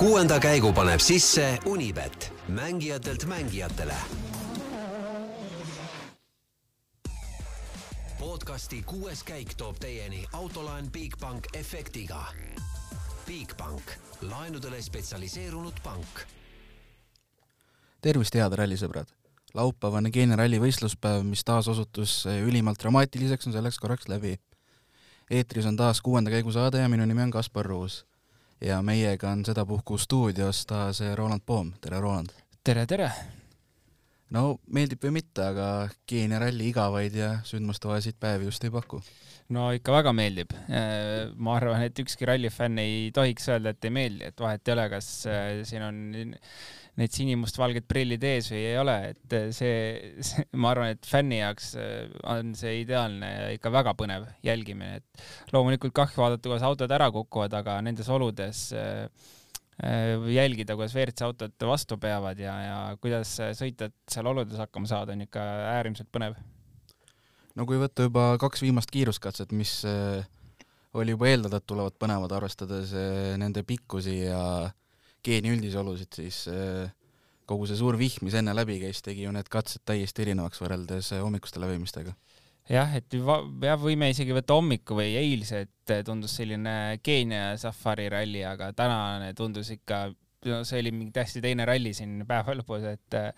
kuuenda käigu paneb sisse Unibet, mängijatelt mängijatele. podcasti kuues käik toob teieni autolaen Bigbank efektiga. Bigbank, laenudele spetsialiseerunud pank. tervist, head rallisõbrad! laupäevane Keenia ralli võistluspäev, mis taas osutus ülimalt dramaatiliseks, on selleks korraks läbi. eetris on taas kuuenda käigu saade ja minu nimi on Kaspar Ruus ja meiega on sedapuhku stuudios taas Roland Poom, tere Roland! tere, tere! No meeldib või mitte, aga Keenia ralli igavaid ja sündmustevahelised päevi just ei paku. no ikka väga meeldib. Äh, ma arvan, et ükski rallifänn ei tohiks öelda, et ei meeldi, et vahet ei ole, kas äh, siin on need sinimustvalged prillid ees või ei ole, et äh, see, see, ma arvan, et fänni jaoks on see ideaalne ja ikka väga põnev jälgimine, et loomulikult kahju vaadata, kuidas autod ära kukuvad, aga nendes oludes Äh, jälgida, kuidas WRC autod vastu peavad ja, ja kuidas sõitjad seal oludes hakkama saada, on ikka äärmiselt põnev. no kui võtta juba kaks viimast kiiruskatset, mis äh, oli juba eeldada, et tulevad põnevad, arvestades äh, nende pikkusi ja geeni üldisi olusid, siis kogu see suur vihm, mis enne läbi käis, tegi ju need katsed täiesti erinevaks võrreldes hommikuste läbimistega jah, et jah, võime isegi võtta hommiku või eilse, et tundus selline Keenia safari ralli, aga tänane tundus ikka, no see oli mingi täiesti teine ralli siin päeva lõpus, et äh,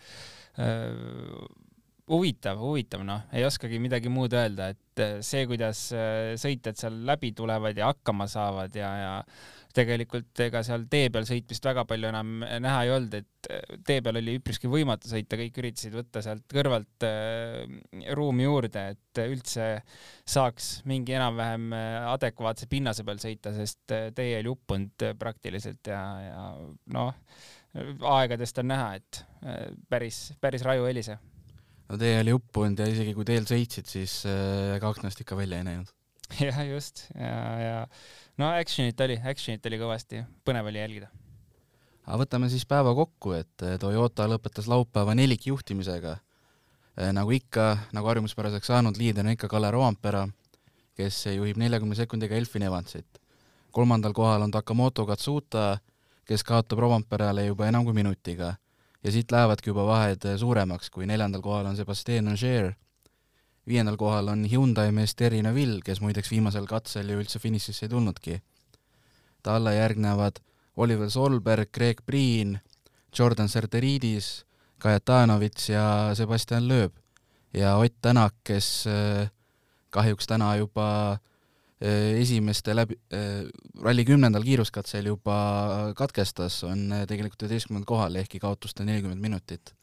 huvitav, huvitav, noh, ei oskagi midagi muud öelda, et see, kuidas sõitjad seal läbi tulevad ja hakkama saavad ja, ja tegelikult ega seal tee peal sõitmist väga palju enam näha ei olnud, et äh, tee peal oli üpriski võimatu sõita, kõik üritasid võtta sealt kõrvalt äh, ruumi juurde, et üldse saaks mingi enam-vähem äh, adekvaatse pinnase peal sõita, sest äh, tee oli uppunud praktiliselt ja, ja noh, aegadest on näha, et päris, päris raju helise. no tee oli uppunud ja isegi kui teel sõitsid, siis ega aknast ikka välja ei näinud. jah, just ja, ja no action'it oli, action'it oli kõvasti, põnev oli jälgida. aga võtame siis päeva kokku, et eh, Toyota lõpetas laupäeva nelikjuhtimisega. Eh, nagu ikka, nagu harjumuspäraseks saanud, liider on ikka Kalle Roompere, kes juhib neljakümne sekundiga Elfin Evansit. kolmandal kohal on Takamoto Katsuta, kes kaotab Roomperele juba enam kui minutiga ja siit lähevadki juba vahed suuremaks, kui neljandal kohal on Sebastian Ogier viiendal kohal on Hyundai mees Terry Neville, kes muideks viimasel katsel ju üldse finišisse ei tulnudki. talle järgnevad Oliver Solberg, Greg Priin, Jordan Serteridis, Kajatanovitš ja Sebastian Loeb. ja Ott Tänak, kes äh, kahjuks täna juba äh, esimeste läbi äh,, ralli kümnendal kiiruskatsel juba katkestas, on tegelikult üheteistkümnendal kohal, ehkki kaotus ta nelikümmend minutit.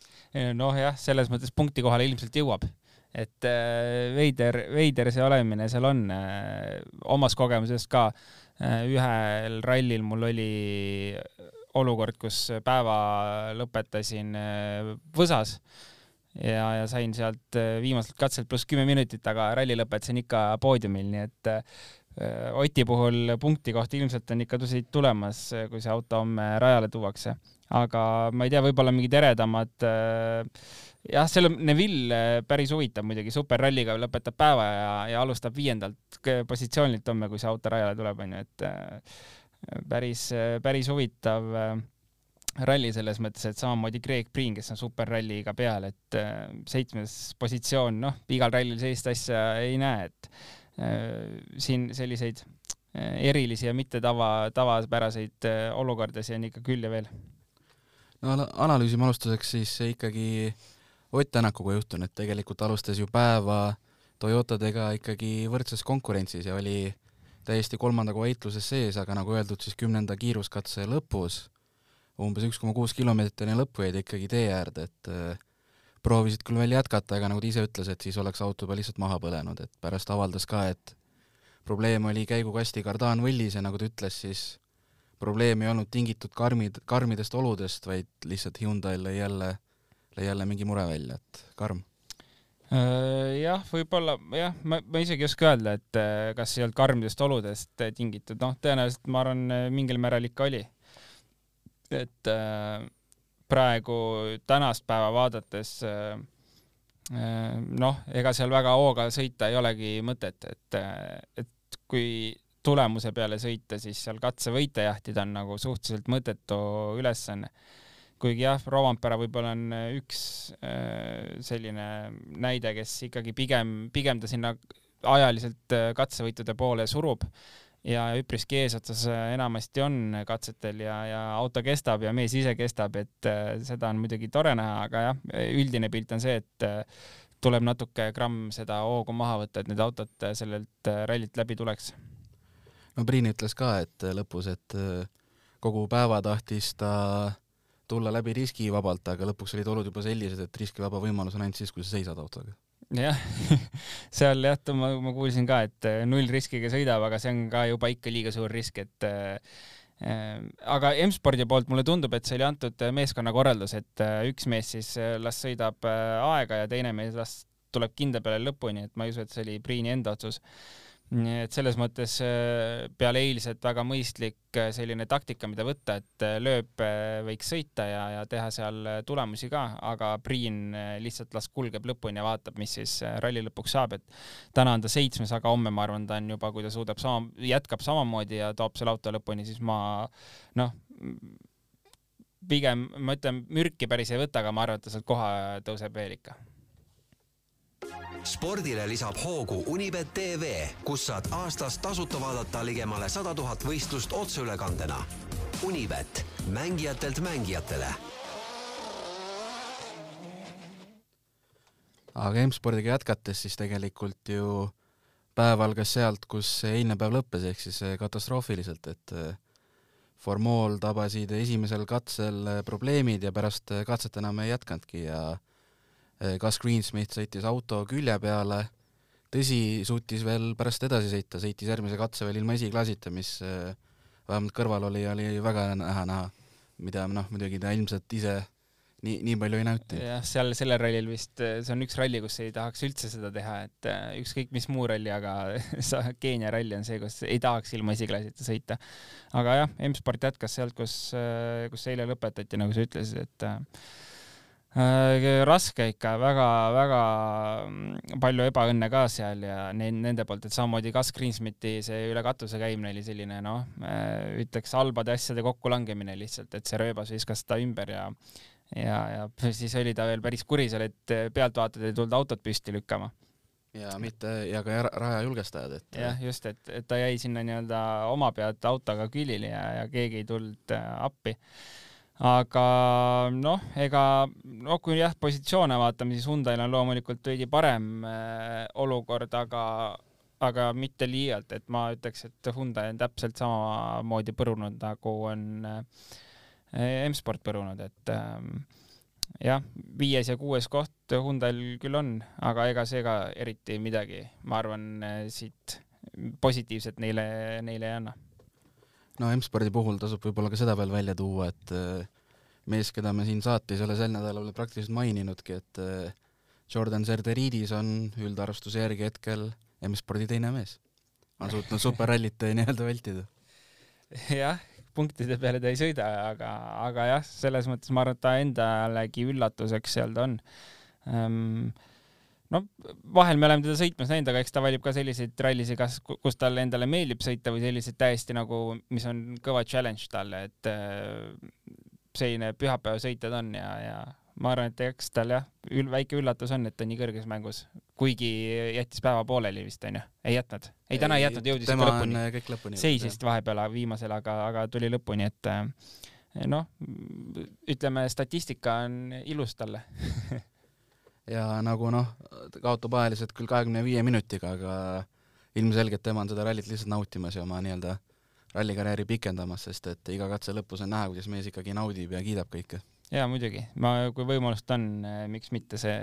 noh jah, selles mõttes punkti kohale ilmselt jõuab et äh, veider, veider see olemine seal on. Äh, omast kogemusest ka äh, ühel rallil mul oli olukord, kus päeva lõpetasin Võsas ja, ja sain sealt viimaselt katselt pluss kümme minutit, aga ralli lõpetasin ikka poodiumil, nii et Oti puhul punkti kohta ilmselt on ikka siit tulemas, kui see auto homme rajale tuuakse. aga ma ei tea, võib-olla mingid eredamad äh, jah, selle Neville äh, päris huvitav muidugi, superralliga lõpetab päeva ja, ja alustab viiendalt positsioonilt homme, kui see auto rajale tuleb, onju, et äh, päris, äh, päris huvitav ralli selles mõttes, et samamoodi Greg Priin, kes on superralliga peal, et seitsmes positsioon, noh, igal rallil sellist asja ei näe, et siin selliseid erilisi ja mitte tava, tavapäraseid olukordasid on ikka küll ja veel. no analüüsime alustuseks siis ikkagi äh, Ott Tänakuga juhtunud, tegelikult alustas ju päeva Toyotadega ikkagi võrdses konkurentsis ja oli täiesti kolmanda koha heitluses sees, aga nagu öeldud, siis kümnenda kiiruskatse lõpus, umbes üks koma kuus kilomeetrit enne lõppu jäid ikkagi tee äärde, et äh, proovisid küll veel jätkata, aga nagu ta ise ütles, et siis oleks auto juba lihtsalt maha põlenud, et pärast avaldas ka, et probleem oli käigukasti kardaanvõllis ja nagu ta ütles, siis probleem ei olnud tingitud karmid, karmidest oludest, vaid lihtsalt Hyundai'l jälle lõi jälle mingi mure välja, et karm? Äh, jah, võib-olla jah, ma, ma isegi ei oska öelda, et äh, kas ei olnud karmidest oludest äh, tingitud, noh, tõenäoliselt ma arvan, mingil määral ikka oli. et praegu tänast päeva vaadates noh, ega seal väga hooga sõita ei olegi mõtet, et, et kui tulemuse peale sõita, siis seal katsevõite jahtida on nagu suhteliselt mõttetu ülesanne. Kuigi jah, Rovampere võib-olla on üks selline näide, kes ikkagi pigem, pigem ta sinna ajaliselt katsevõitude poole surub ja üpriski eesotsas enamasti on katsetel ja, ja auto kestab ja mees ise kestab, et seda on muidugi tore näha, aga jah, üldine pilt on see, et tuleb natuke gramm seda hoogu maha võtta, et need autod sellelt rallilt läbi tuleks. no Priin ütles ka, et lõpus, et kogu päeva tahtis ta tulla läbi riskivabalt, aga lõpuks olid olud juba sellised, et riskivaba võimalus on ainult siis, kui sa seisad autoga. Jah seal jah, ma, ma kuulsin ka, et äh, null riskiga sõidab, aga see on ka juba ikka liiga suur risk, et äh, äh aga M-spordi poolt mulle tundub, et see oli antud äh, meeskonnakorraldus, et üks mees siis las sõidab aega ja teine mees las tuleb kindla peale lõpuni, et ma ei usu, et see oli Priini enda otsus nii et selles mõttes äh, peale eilset väga mõistlik äh, selline taktika, mida võtta, et äh, lööb võiks sõita ja, ja teha seal tulemusi ka, aga Priin lihtsalt las kulgeb lõpuni ja vaatab, mis siis ralli lõpuks saab, et täna on ta seitsmes, aga homme ma arvan, ta on juba, kui ta suudab sama, jätkab samamoodi ja toob selle auto lõpuni, siis ma noh, pigem ma ütlen, mürki päris ei võta, aga ma arvan, et ta sealt koha tõuseb veel ikka spordile lisab hoogu Unibet tv, kus saad aastas tasuta vaadata ligemale sada tuhat võistlust otseülekandena. Unibet, mängijatelt mängijatele. aga M-spordiga jätkates siis tegelikult ju päev algas sealt, kus eilne päev lõppes, ehk siis katastroofiliselt, et eh, Formool tabasid esimesel katsel eh, probleemid ja pärast katset enam ei jätkanudki ja Äh, Greensmith sõitis auto külje peale, tõsi, suutis veel pärast edasi sõita, sõitis järgmise katse veel ilma esiklaasita, mis äh, vähemalt kõrval oli, oli väga näha näha, mida noh, muidugi ta ilmselt ise nii, nii palju ei näuti. jah, seal sellel rallil vist, see on üks ralli, kus ei tahaks üldse seda teha, et äh, ükskõik mis muu ralli, aga Keenia ralli on see, kus ei tahaks ilma esiklaasita sõita. aga jah, M-sport jätkas sealt, kus, kus eile lõpetati, nagu sa ütlesid, et Äh, raske ikka väga,, väga-väga mm, palju ebaõnne ka seal ja nende poolt, et samamoodi Gus Greensmiti see üle katuse käimine oli selline noh, äh, ütleks halbade asjade kokkulangemine lihtsalt, et see rööbas viskas ta ümber ja ja, ja siis oli ta veel päris kuri seal, et pealtvaatajad ei tulnud autot püsti lükkama ja mitte ja ka raja julgestajad, et. jah, just, et, et ta jäi sinna nii-öelda oma pealt autoga külili ja, ja keegi ei tulnud äh, appi aga noh, ega noh, kui jah, positsioone vaatame, siis Hyundai'l on loomulikult veidi parem äh, olukord, aga, aga mitte liialt, et ma ütleks, et Hyundai on täpselt samamoodi põrunud, nagu on äh, M-sport põrunud, et äh, jah, viies ja kuues koht Hyundai'l küll on, aga ega see ka eriti midagi, ma arvan, äh, siit positiivset neile, neile ei anna no M-spordi puhul tasub võib-olla ka seda veel välja tuua, et äh, mees, keda me siin saates ei ole sel nädalal praktiliselt maininudki, et äh, Jordan Zerderidis on üldarvustuse järgi hetkel M-spordi teine mees. on suutnud superrallit nii-öelda vältida. jah, punktide peale ta ei sõida, aga, aga jah, selles mõttes ma arvan, et ta endalegi üllatuseks seal ta on um, no vahel me oleme teda sõitmas näinud, aga eks ta valib ka selliseid rallisid, kas, kus talle endale meeldib sõita või selliseid täiesti nagu, mis on kõva challenge talle, et äh, selline pühapäevasõit ta on ja, ja ma arvan, et eks tal jah, ül-, väike üllatus on, et ta nii kõrges mängus, kuigi jättis päeva pooleli vist onju, ei jätnud, ei täna ei jätnud, jõudis ikka lõpuni, lõpuni. seisis vahepeal viimasel, aga, aga tuli lõpuni, et äh, noh, ütleme, statistika on ilus talle ja nagu noh, kaotab ajaliselt küll kahekümne viie minutiga, aga ilmselgelt tema on seda rallit lihtsalt nautimas ja oma nii-öelda rallikarjääri pikendamas, sest et iga katse lõpus on näha, kuidas mees ikkagi naudib ja kiidab kõike jaa, muidugi, ma, kui võimalust on, eh, miks mitte, see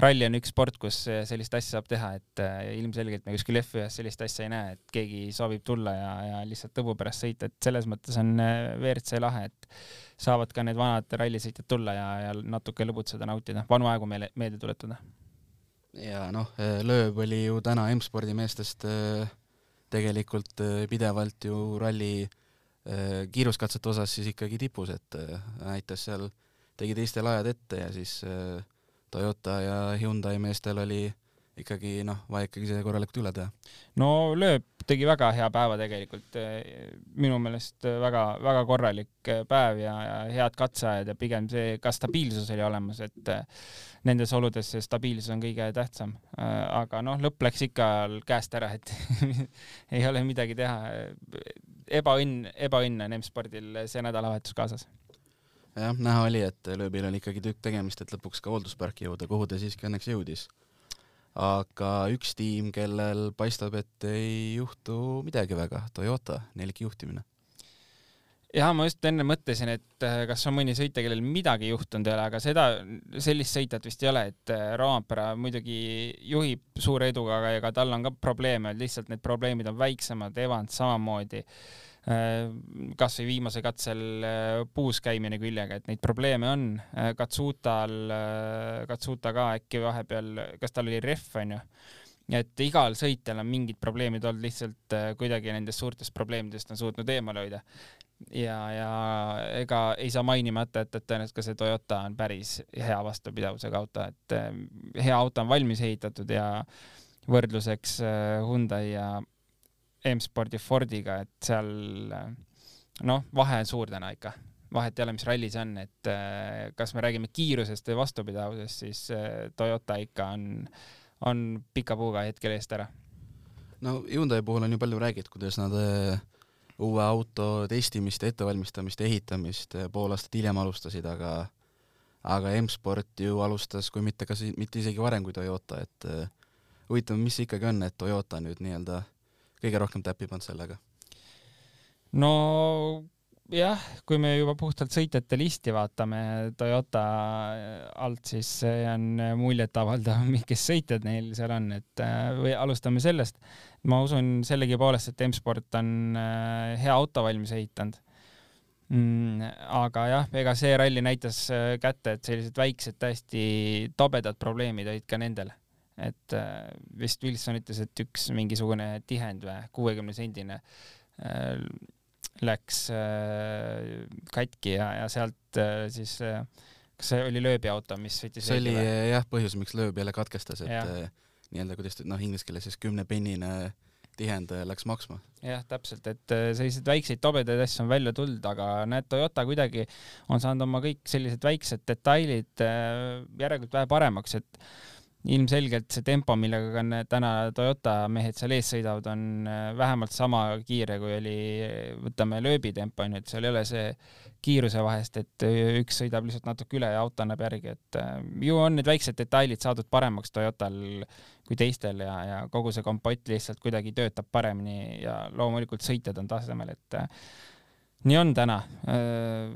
ralli on üks sport, kus eh, sellist asja saab teha, et eh, ilmselgelt me kuskil F1-s sellist asja ei näe, et keegi soovib tulla ja, ja lihtsalt tõbu pärast sõita, et selles mõttes on WRC lahe, et saavad ka need vanad rallisõitjad tulla ja, ja natuke lõbutseda, nautida, vanu aegu meele, meelde tuletada. ja noh, lööb oli ju täna M-spordi meestest tegelikult pidevalt ju ralli Äh, kiiruskatsete osas siis ikkagi tipus, et äh, näitas seal, tegi teistele ajad ette ja siis äh, Toyota ja Hyundai meestel oli ikkagi noh, vaja ikkagi see korralikult üle teha. no lööb tegi väga hea päeva tegelikult. minu meelest väga-väga korralik päev ja, ja head katseajad ja pigem see ka stabiilsus oli olemas, et nendes oludes see stabiilsus on kõige tähtsam. aga noh, lõpp läks ikka käest ära, et ei ole midagi teha. ebaõnn, ebaõnn on M-spordil see nädalavahetus kaasas jah, näha oli, et lööbil oli ikkagi tükk tegemist, et lõpuks ka hooldusparki jõuda, kuhu ta siiski õnneks jõudis aga üks tiim, kellel paistab, et ei juhtu midagi väga, Toyota, nelik juhtimine. ja ma just enne mõtlesin, et äh, kas on mõni sõitja, kellel midagi juhtunud ei ole, aga seda, sellist sõitjat vist ei ole, et äh, Roompere muidugi juhib suure eduga, aga ega tal on ka probleeme, lihtsalt need probleemid on väiksemad, Evans samamoodi kasvõi viimasel katsel äh, puus käimine küljega, et neid probleeme on. Äh, Katsutal, Katsuta ka äkki vahepeal, kas tal oli ref onju, et igal sõitjal on mingid probleemid olnud, lihtsalt kuidagi nendest suurtest probleemidest on suutnud eemale hoida. ja, ja ega ei saa mainimata jätta, et tõenäoliselt ka see Toyota on päris hea vastupidavusega auto, et hea auto on valmis ehitatud ja võrdluseks Hyundai ja M-spordi Fordiga, et seal noh, vahe on suur täna ikka. vahet ei ole, mis ralli see on, et äh, kas me räägime kiirusest või vastupidavusest, siis äh, Toyota ikka on, on pika puuga hetkel eest ära. no Hyundai puhul on ju palju räägitud, kuidas nad äh, uue auto testimist, ettevalmistamist, ehitamist pool aastat hiljem alustasid, aga aga M-sport ju alustas, kui mitte kas, mitte isegi varem kui Toyota, et huvitav, mis see ikkagi on, et Toyota nüüd nii-öelda kõige rohkem täppi pannud sellega? no jah, kui me juba puhtalt sõitjate listi vaatame Toyota alt, siis see on muljetavaldav, kes sõitjad neil seal on, et või alustame sellest. ma usun sellegipoolest, et M-sport on äh, hea auto valmis ehitanud mm,. aga jah, ega see ralli näitas äh, kätte, et sellised väiksed, täiesti tobedad probleemid olid ka nendel et äh, vist Wilson ütles, et üks mingisugune tihend või kuuekümne sendine äh, läks äh, katki ja, ja sealt siis kas see oli lööbiauto, mis võttis see oli jah põhjus, miks lööb jälle katkestas, et nii-öelda kuidas noh, inglise keeles siis kümnepennine tihend läks maksma. jah, täpselt, et selliseid väikseid tobedaid asju on välja tulnud, aga näed, Toyota kuidagi on saanud oma kõik sellised väiksed detailid järelikult vähe paremaks, et ilmselgelt see tempo, millega ka täna Toyota mehed seal ees sõidavad, on äh, vähemalt sama kiire, kui oli, võtame lööbitempo onju, et seal ei ole see kiiruse vahest, et üks sõidab lihtsalt natuke üle ja auto annab järgi, et äh, ju on need väiksed detailid saadud paremaks Toyotal kui teistel ja, ja kogu see kompott lihtsalt kuidagi töötab paremini ja loomulikult sõitjad on tasemel, et äh, nii on täna. Äh,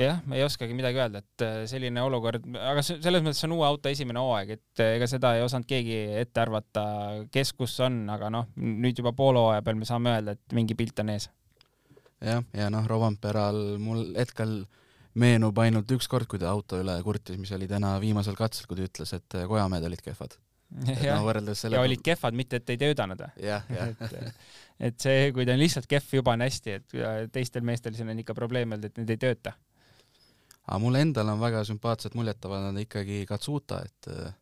jah, ei oskagi midagi öelda, et äh, selline olukord, aga selles mõttes on uue auto esimene hooaeg, et äh, ega seda ei osanud keegi ette arvata, kes kus on, aga noh, nüüd juba poole hooaja peal me saame öelda, et mingi pilt on ees. jah, ja noh, Rovanperal mul hetkel meenub ainult üks kord, kui ta auto üle kurtis, mis oli täna viimasel katsel, kui ta ütles, et kojamehed olid kehvad ja, no, selle... ja olid kehvad, mitte et ei töötanud või? et, et see, kui ta on lihtsalt kehv, juba on hästi, et teistel meestel siin on ikka probleem olnud, et need ei tööta. aga mulle endale on väga sümpaatselt muljetavaldanud ikkagi Katsuta, et äh,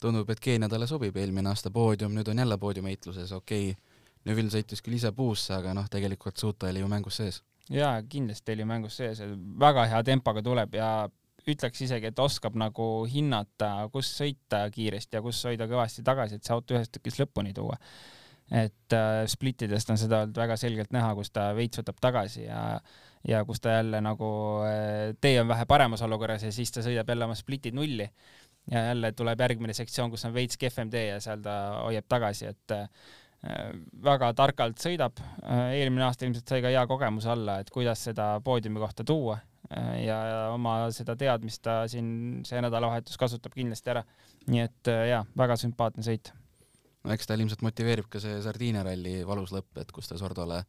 tundub, et Keenia talle sobib, eelmine aasta poodium, nüüd on jälle poodiumeitluses, okei okay,, Neville sõitis küll ise puusse, aga noh, tegelikult Katsuta oli ju mängus sees. jaa, kindlasti oli mängus sees, väga hea tempoga tuleb ja ütleks isegi, et oskab nagu hinnata, kus sõita kiiresti ja kus hoida kõvasti tagasi, et see auto ühest tükist lõpuni tuua. et äh, splittidest on seda olnud väga selgelt näha, kus ta veits võtab tagasi ja ja kus ta jälle nagu äh, tee on vähe paremas olukorras ja siis ta sõidab jälle oma splitid nulli ja jälle tuleb järgmine sektsioon, kus on veits kehvem tee ja seal ta hoiab tagasi, et äh, väga targalt sõidab. Äh, eelmine aasta ilmselt sai ka hea kogemuse alla, et kuidas seda poodiumi kohta tuua ja oma seda teadmist ta siin see nädalavahetus kasutab kindlasti ära. nii et äh, jaa, väga sümpaatne sõit. no eks tal ilmselt motiveerib ka see Sardiinia ralli valus lõpp, et kus ta Sordole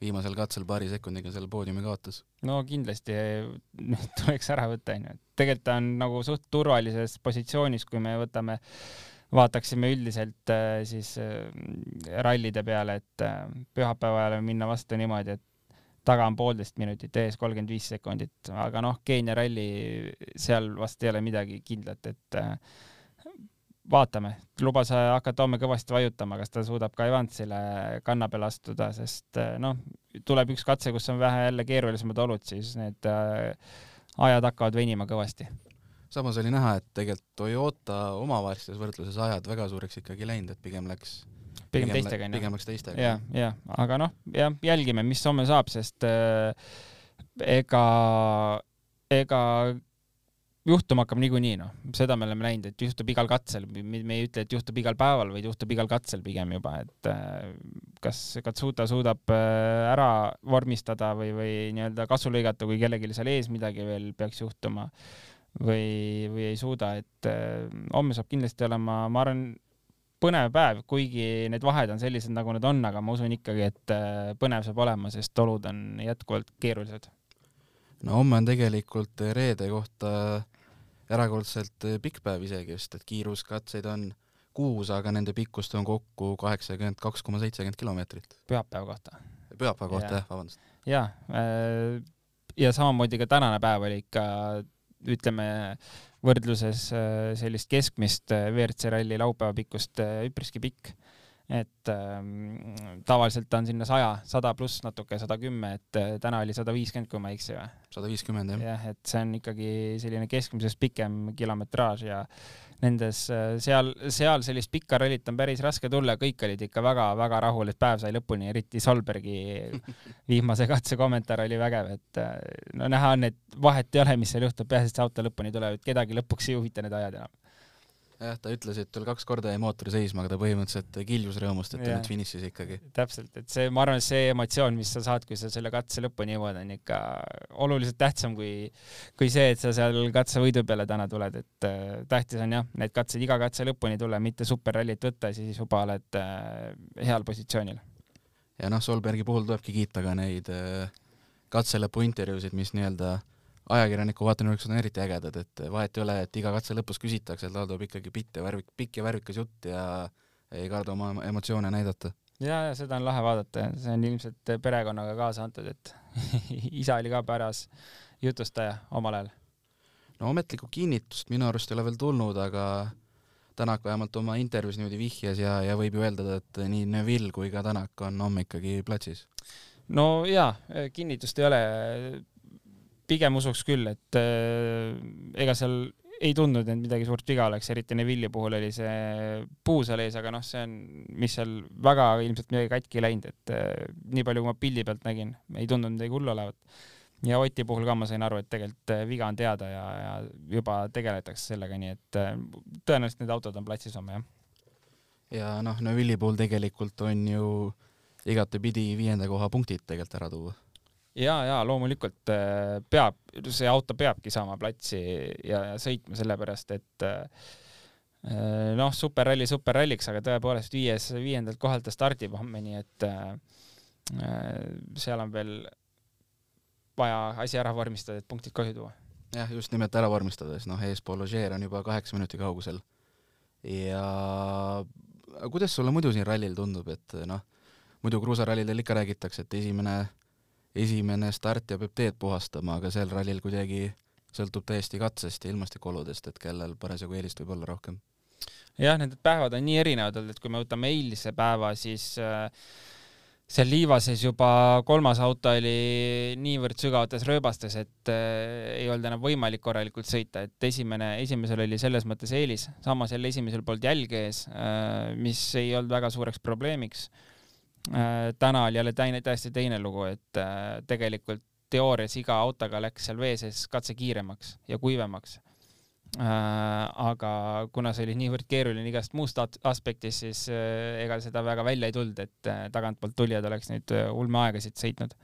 viimasel katsel paari sekundiga selle poodiumi kaotas. no kindlasti tuleks ära võtta, onju. tegelikult ta on nagu suht turvalises positsioonis, kui me võtame, vaataksime üldiselt äh, siis rallide peale, et pühapäeva ajal minna vastu niimoodi, et taga on poolteist minutit, ees kolmkümmend viis sekundit, aga noh, Keenia ralli, seal vast ei ole midagi kindlat, et äh, vaatame, lubas hakata homme kõvasti vajutama, kas ta suudab ka Evansile kanna peale astuda, sest noh, tuleb üks katse, kus on vähe jälle keerulisemad olud, siis need ajad hakkavad venima kõvasti. Samas oli näha, et tegelikult Toyota omavahelistes võrdluses ajad väga suureks ikkagi läinud, et pigem läks pigem teistega onju. pigem läks teistega. jah, jah, aga noh, jah, jälgime, mis homme saab, sest äh, ega, ega juhtuma hakkab niikuinii, noh, seda me oleme näinud, et juhtub igal katsel, me ei ütle, et juhtub igal päeval, vaid juhtub igal katsel pigem juba, et äh, kas Katsuta suudab äh, ära vormistada või, või nii-öelda kasu lõigata, kui kellelgi seal ees midagi veel peaks juhtuma või, või ei suuda, et äh, homme saab kindlasti olema, ma arvan, põnev päev, kuigi need vahed on sellised, nagu need on, aga ma usun ikkagi, et äh, põnev saab olema, sest olud on jätkuvalt keerulised. no homme on tegelikult reede kohta erakordselt pikk päev isegi, sest et kiiruskatseid on kuus, aga nende pikkust on kokku kaheksakümmend kaks koma seitsekümmend kilomeetrit. pühapäeva kohta. pühapäeva kohta jah, vabandust. ja, äh, ja samamoodi ka tänane päev oli ikka ütleme võrdluses äh, sellist keskmist äh, WRC ralli laupäeva pikkust äh, üpriski pikk. et ähm, tavaliselt on sinna saja, sada pluss natuke, sada kümme, et täna oli sada viiskümmend, kui ma ei eksi või? sada viiskümmend jah. jah, et see on ikkagi selline keskmisest pikem kilometraaž ja nendes seal, seal sellist pikka rallit on päris raske tulla, kõik olid ikka väga-väga rahul, et päev sai lõpuni, eriti Solbergi viimase katse kommentaar oli vägev, et no näha on, et vahet ei ole, mis seal juhtub, peaasi, et see auto lõpuni tuleb, et kedagi lõpuks ei huvita need ajad enam jah, ta ütles, et tal kaks korda jäi mootor seisma, aga ta põhimõtteliselt kiljus rõõmust, et ta nüüd finišis ikkagi. täpselt, et see, ma arvan, see emotsioon, mis sa saad, kui sa selle katse lõpuni jõuad, on ikka oluliselt tähtsam kui, kui see, et sa seal katsevõidu peale täna tuled, et äh, tähtis on jah, need katsed iga katse lõpuni tulla, mitte superrallit võtta, siis juba oled äh, heal positsioonil. ja noh, Solbergi puhul tulebki kiita ka neid äh, katse lõpu intervjuusid, mis nii-öelda äh, ajakirjaniku vaatenurgast on eriti ägedad, et vahet ei ole, et iga katse lõpus küsitakse, et tal tuleb ikkagi pitt ja värvik, pikk ja värvikas jutt ja ei karda oma emotsioone näidata. ja, ja seda on lahe vaadata, see on ilmselt perekonnaga kaasa antud, et isa oli ka paras jutustaja omal ajal. no ametlikku kinnitust minu arust ei ole veel tulnud, aga Tänak vähemalt oma intervjuus niimoodi vihjas ja, ja võib ju öelda, et nii Neville kui ka Tänak on homme ikkagi platsis. no jaa, kinnitust ei ole pigem usuks küll, et äh, ega seal ei tundnud, et midagi suurt viga oleks, eriti Neville'i puhul oli see puu seal ees, aga noh, see on, mis seal väga ilmselt midagi katki ei läinud, et äh, nii palju, kui ma pildi pealt nägin, ei tundunud midagi hullu olevat. ja Oti puhul ka ma sain aru, et tegelikult äh, viga on teada ja, ja juba tegeletakse sellega, nii et tõenäoliselt need autod on platsis homme, jah. ja noh, Neville'i puhul tegelikult on ju igatepidi viienda koha punktid tegelikult ära tuua ja, ja loomulikult äh, peab, see auto peabki saama platsi ja, ja sõitma sellepärast, et äh, noh, superralli superralliks, aga tõepoolest viies, viiendalt kohalt ta stardib homme, nii et äh, seal on veel vaja asi ära vormistada, et punktid koju tuua. jah, just nimelt ära vormistades, noh, eespool Ožeer on juba kaheksa minuti kaugusel. ja kuidas sulle muidu siin rallil tundub, et noh, muidu kruusarallidel ikka räägitakse, et esimene esimene start ja peab teed puhastama, aga sel rallil kuidagi sõltub täiesti katsest ja ilmastikuoludest, et kellel parasjagu eelist võib olla rohkem. jah, need päevad on nii erinevad olnud, et kui me võtame eilse päeva, siis äh, seal liivases juba kolmas auto oli niivõrd sügavates rööbastes, et äh, ei olnud enam võimalik korralikult sõita, et esimene, esimesel oli selles mõttes eelis, samas jälle esimesel polnud jälge ees äh,, mis ei olnud väga suureks probleemiks täna oli jälle teine, täiesti teine lugu, et äh, tegelikult teoorias iga autoga läks seal vee sees katse kiiremaks ja kuivemaks. Äh, aga kuna see oli niivõrd keeruline igast muust aspektist, siis ega seda väga välja ei tulnud, et tagantpoolt tulijad oleks nüüd ulmeaegasid sõitnud.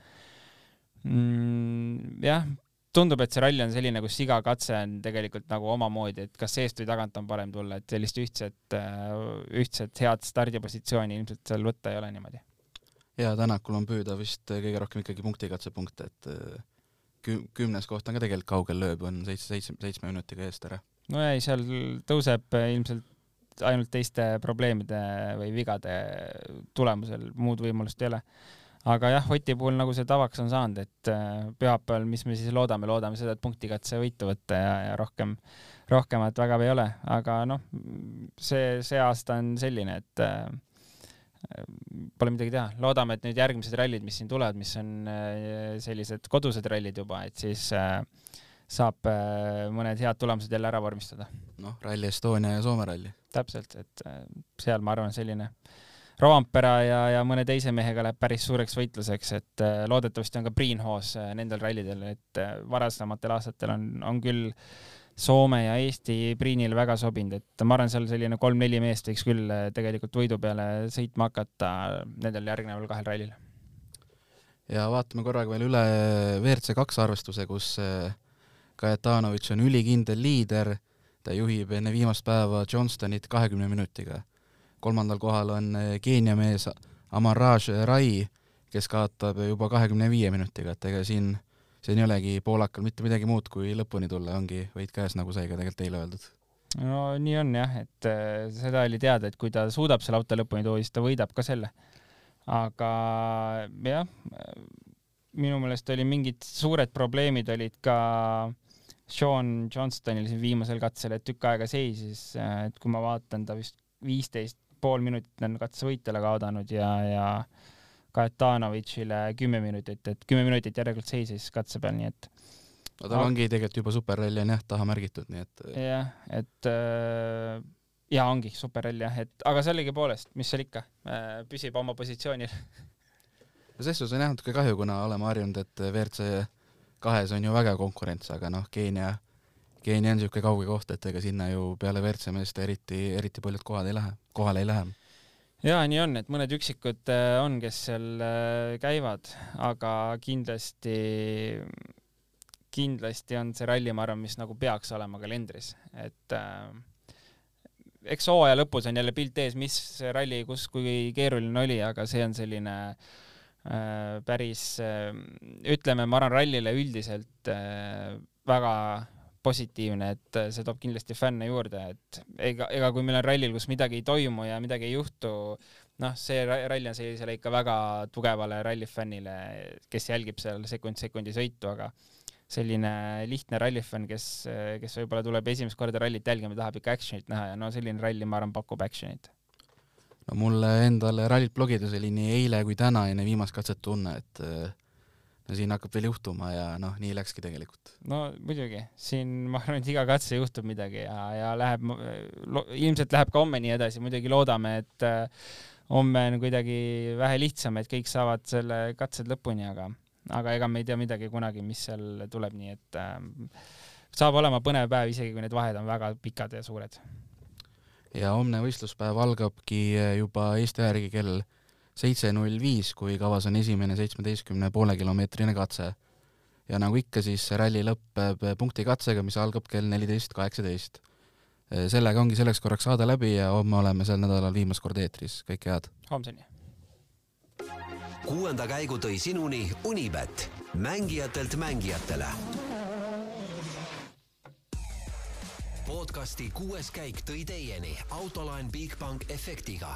Mm, jah, tundub, et see ralli on selline, kus iga katse on tegelikult nagu omamoodi, et kas seest või tagant on parem tulla, et sellist ühtset, ühtset head stardipositsiooni ilmselt seal võtta ei ole niimoodi ja Tänakul on püüda vist kõige rohkem ikkagi punktikatsepunkte, et äh, kü-, kümnes koht on ka tegelikult kaugel lööb, on seitse, seitsme, seitsme minutiga eest ära. no ei, seal tõuseb ilmselt ainult teiste probleemide või vigade tulemusel, muud võimalust ei ole. aga jah, Oti puhul nagu see tavaks on saanud, et pühapäeval, mis me siis loodame, loodame seda, et punktikatse võitu võtta ja, ja rohkem, rohkemat väga ei ole, aga noh, see, see aasta on selline, et pole midagi teha, loodame, et nüüd järgmised rallid, mis siin tulevad, mis on äh, sellised kodused rallid juba, et siis äh, saab äh, mõned head tulemused jälle ära vormistada. noh, Rally Estonia ja Soome ralli. täpselt, et äh, seal ma arvan, selline Roampera ja, ja mõne teise mehega läheb päris suureks võitluseks, et äh, loodetavasti on ka Priinhoos äh, nendel rallidel, et äh, varasematel aastatel on, on küll Soome ja Eesti Priinile väga sobinud, et ma arvan, seal selline kolm-neli meest võiks küll tegelikult võidu peale sõitma hakata nendel järgneval kahel rallil. ja vaatame korraga veel üle WRC kaks arvestuse, kus Kajetanovitš on ülikindel liider, ta juhib enne viimast päeva Johnstonit kahekümne minutiga. Kolmandal kohal on eh, Keenia mees Amaraj Rai, kes kaotab juba kahekümne viie minutiga, et ega siin, siin ei olegi poolakal mitte midagi muud, kui lõpuni tulla, ongi võit käes, nagu sai ka tegelikult eile öeldud. no nii on jah, et äh, seda oli teada, et kui ta suudab selle auto lõpuni tuua, siis ta võidab ka selle. aga jah, minu meelest oli mingid suured probleemid olid ka Sean Johnstonil siin viimasel katsel, et tükk aega seisis, et kui ma vaatan, ta vist viisteist pool minutit on katsevõitjale kaotanud ja, ja Kajetanovitšile kümme minutit, et kümme minutit järelikult seisis katse peal, nii et no tal ongi tegelikult juba superralli on jah taha märgitud, nii et jah, et äh, jaa, ongi superrall jah, et aga sellegipoolest, mis seal ikka, äh, püsib oma positsioonil no selles suhtes on jah natuke kahju, kuna oleme harjunud, et WRC kahes on ju väga konkurents, aga noh, Keenia Keenia on niisugune kauge koht, et ega sinna ju peale WRC meeste eriti, eriti paljud kohad ei lähe, kohale ei lähe. Jaa, nii on, et mõned üksikud äh, on, kes seal äh, käivad, aga kindlasti, kindlasti on see ralli, ma arvan, mis nagu peaks olema kalendris, et äh, eks hooaja lõpus on jälle pilt ees, mis ralli, kus, kui keeruline oli, aga see on selline äh, päris äh,, ütleme, ma arvan, rallile üldiselt äh, väga positiivne, et see toob kindlasti fänne juurde, et ega, ega kui meil on rallil, kus midagi ei toimu ja midagi ei juhtu, noh, see ralli on sellisele ikka väga tugevale rallifännile, kes jälgib seal sekund sekundi sõitu, aga selline lihtne rallifänn, kes, kes võib-olla tuleb esimest korda rallit jälgima, tahab ikka action'it näha ja no selline ralli, ma arvan, pakub action'it. no mulle endale rallit blogides oli nii eile kui täna enne viimast katset tunne, et no siin hakkab veel juhtuma ja noh, nii läkski tegelikult. no muidugi, siin ma arvan, et iga katse juhtub midagi ja, ja läheb, ilmselt läheb ka homme nii edasi, muidugi loodame, et äh, homme on kuidagi vähe lihtsam, et kõik saavad selle katsed lõpuni, aga, aga ega me ei tea midagi kunagi, mis seal tuleb, nii et äh, saab olema põnev päev, isegi kui need vahed on väga pikad ja suured. ja homne võistluspäev algabki juba Eesti järgi kell seitse null viis, kui kavas on esimene seitsmeteistkümne poole kilomeetrine katse. ja nagu ikka, siis ralli lõpeb punktikatsega, mis algab kell neliteist kaheksateist. sellega ongi selleks korraks saade läbi ja homme oleme sel nädalal viimast korda eetris, kõike head! homseni! kuuenda käigu tõi sinuni Unibet, mängijatelt mängijatele. podcasti kuues käik tõi teieni autolaen Bigbank efektiga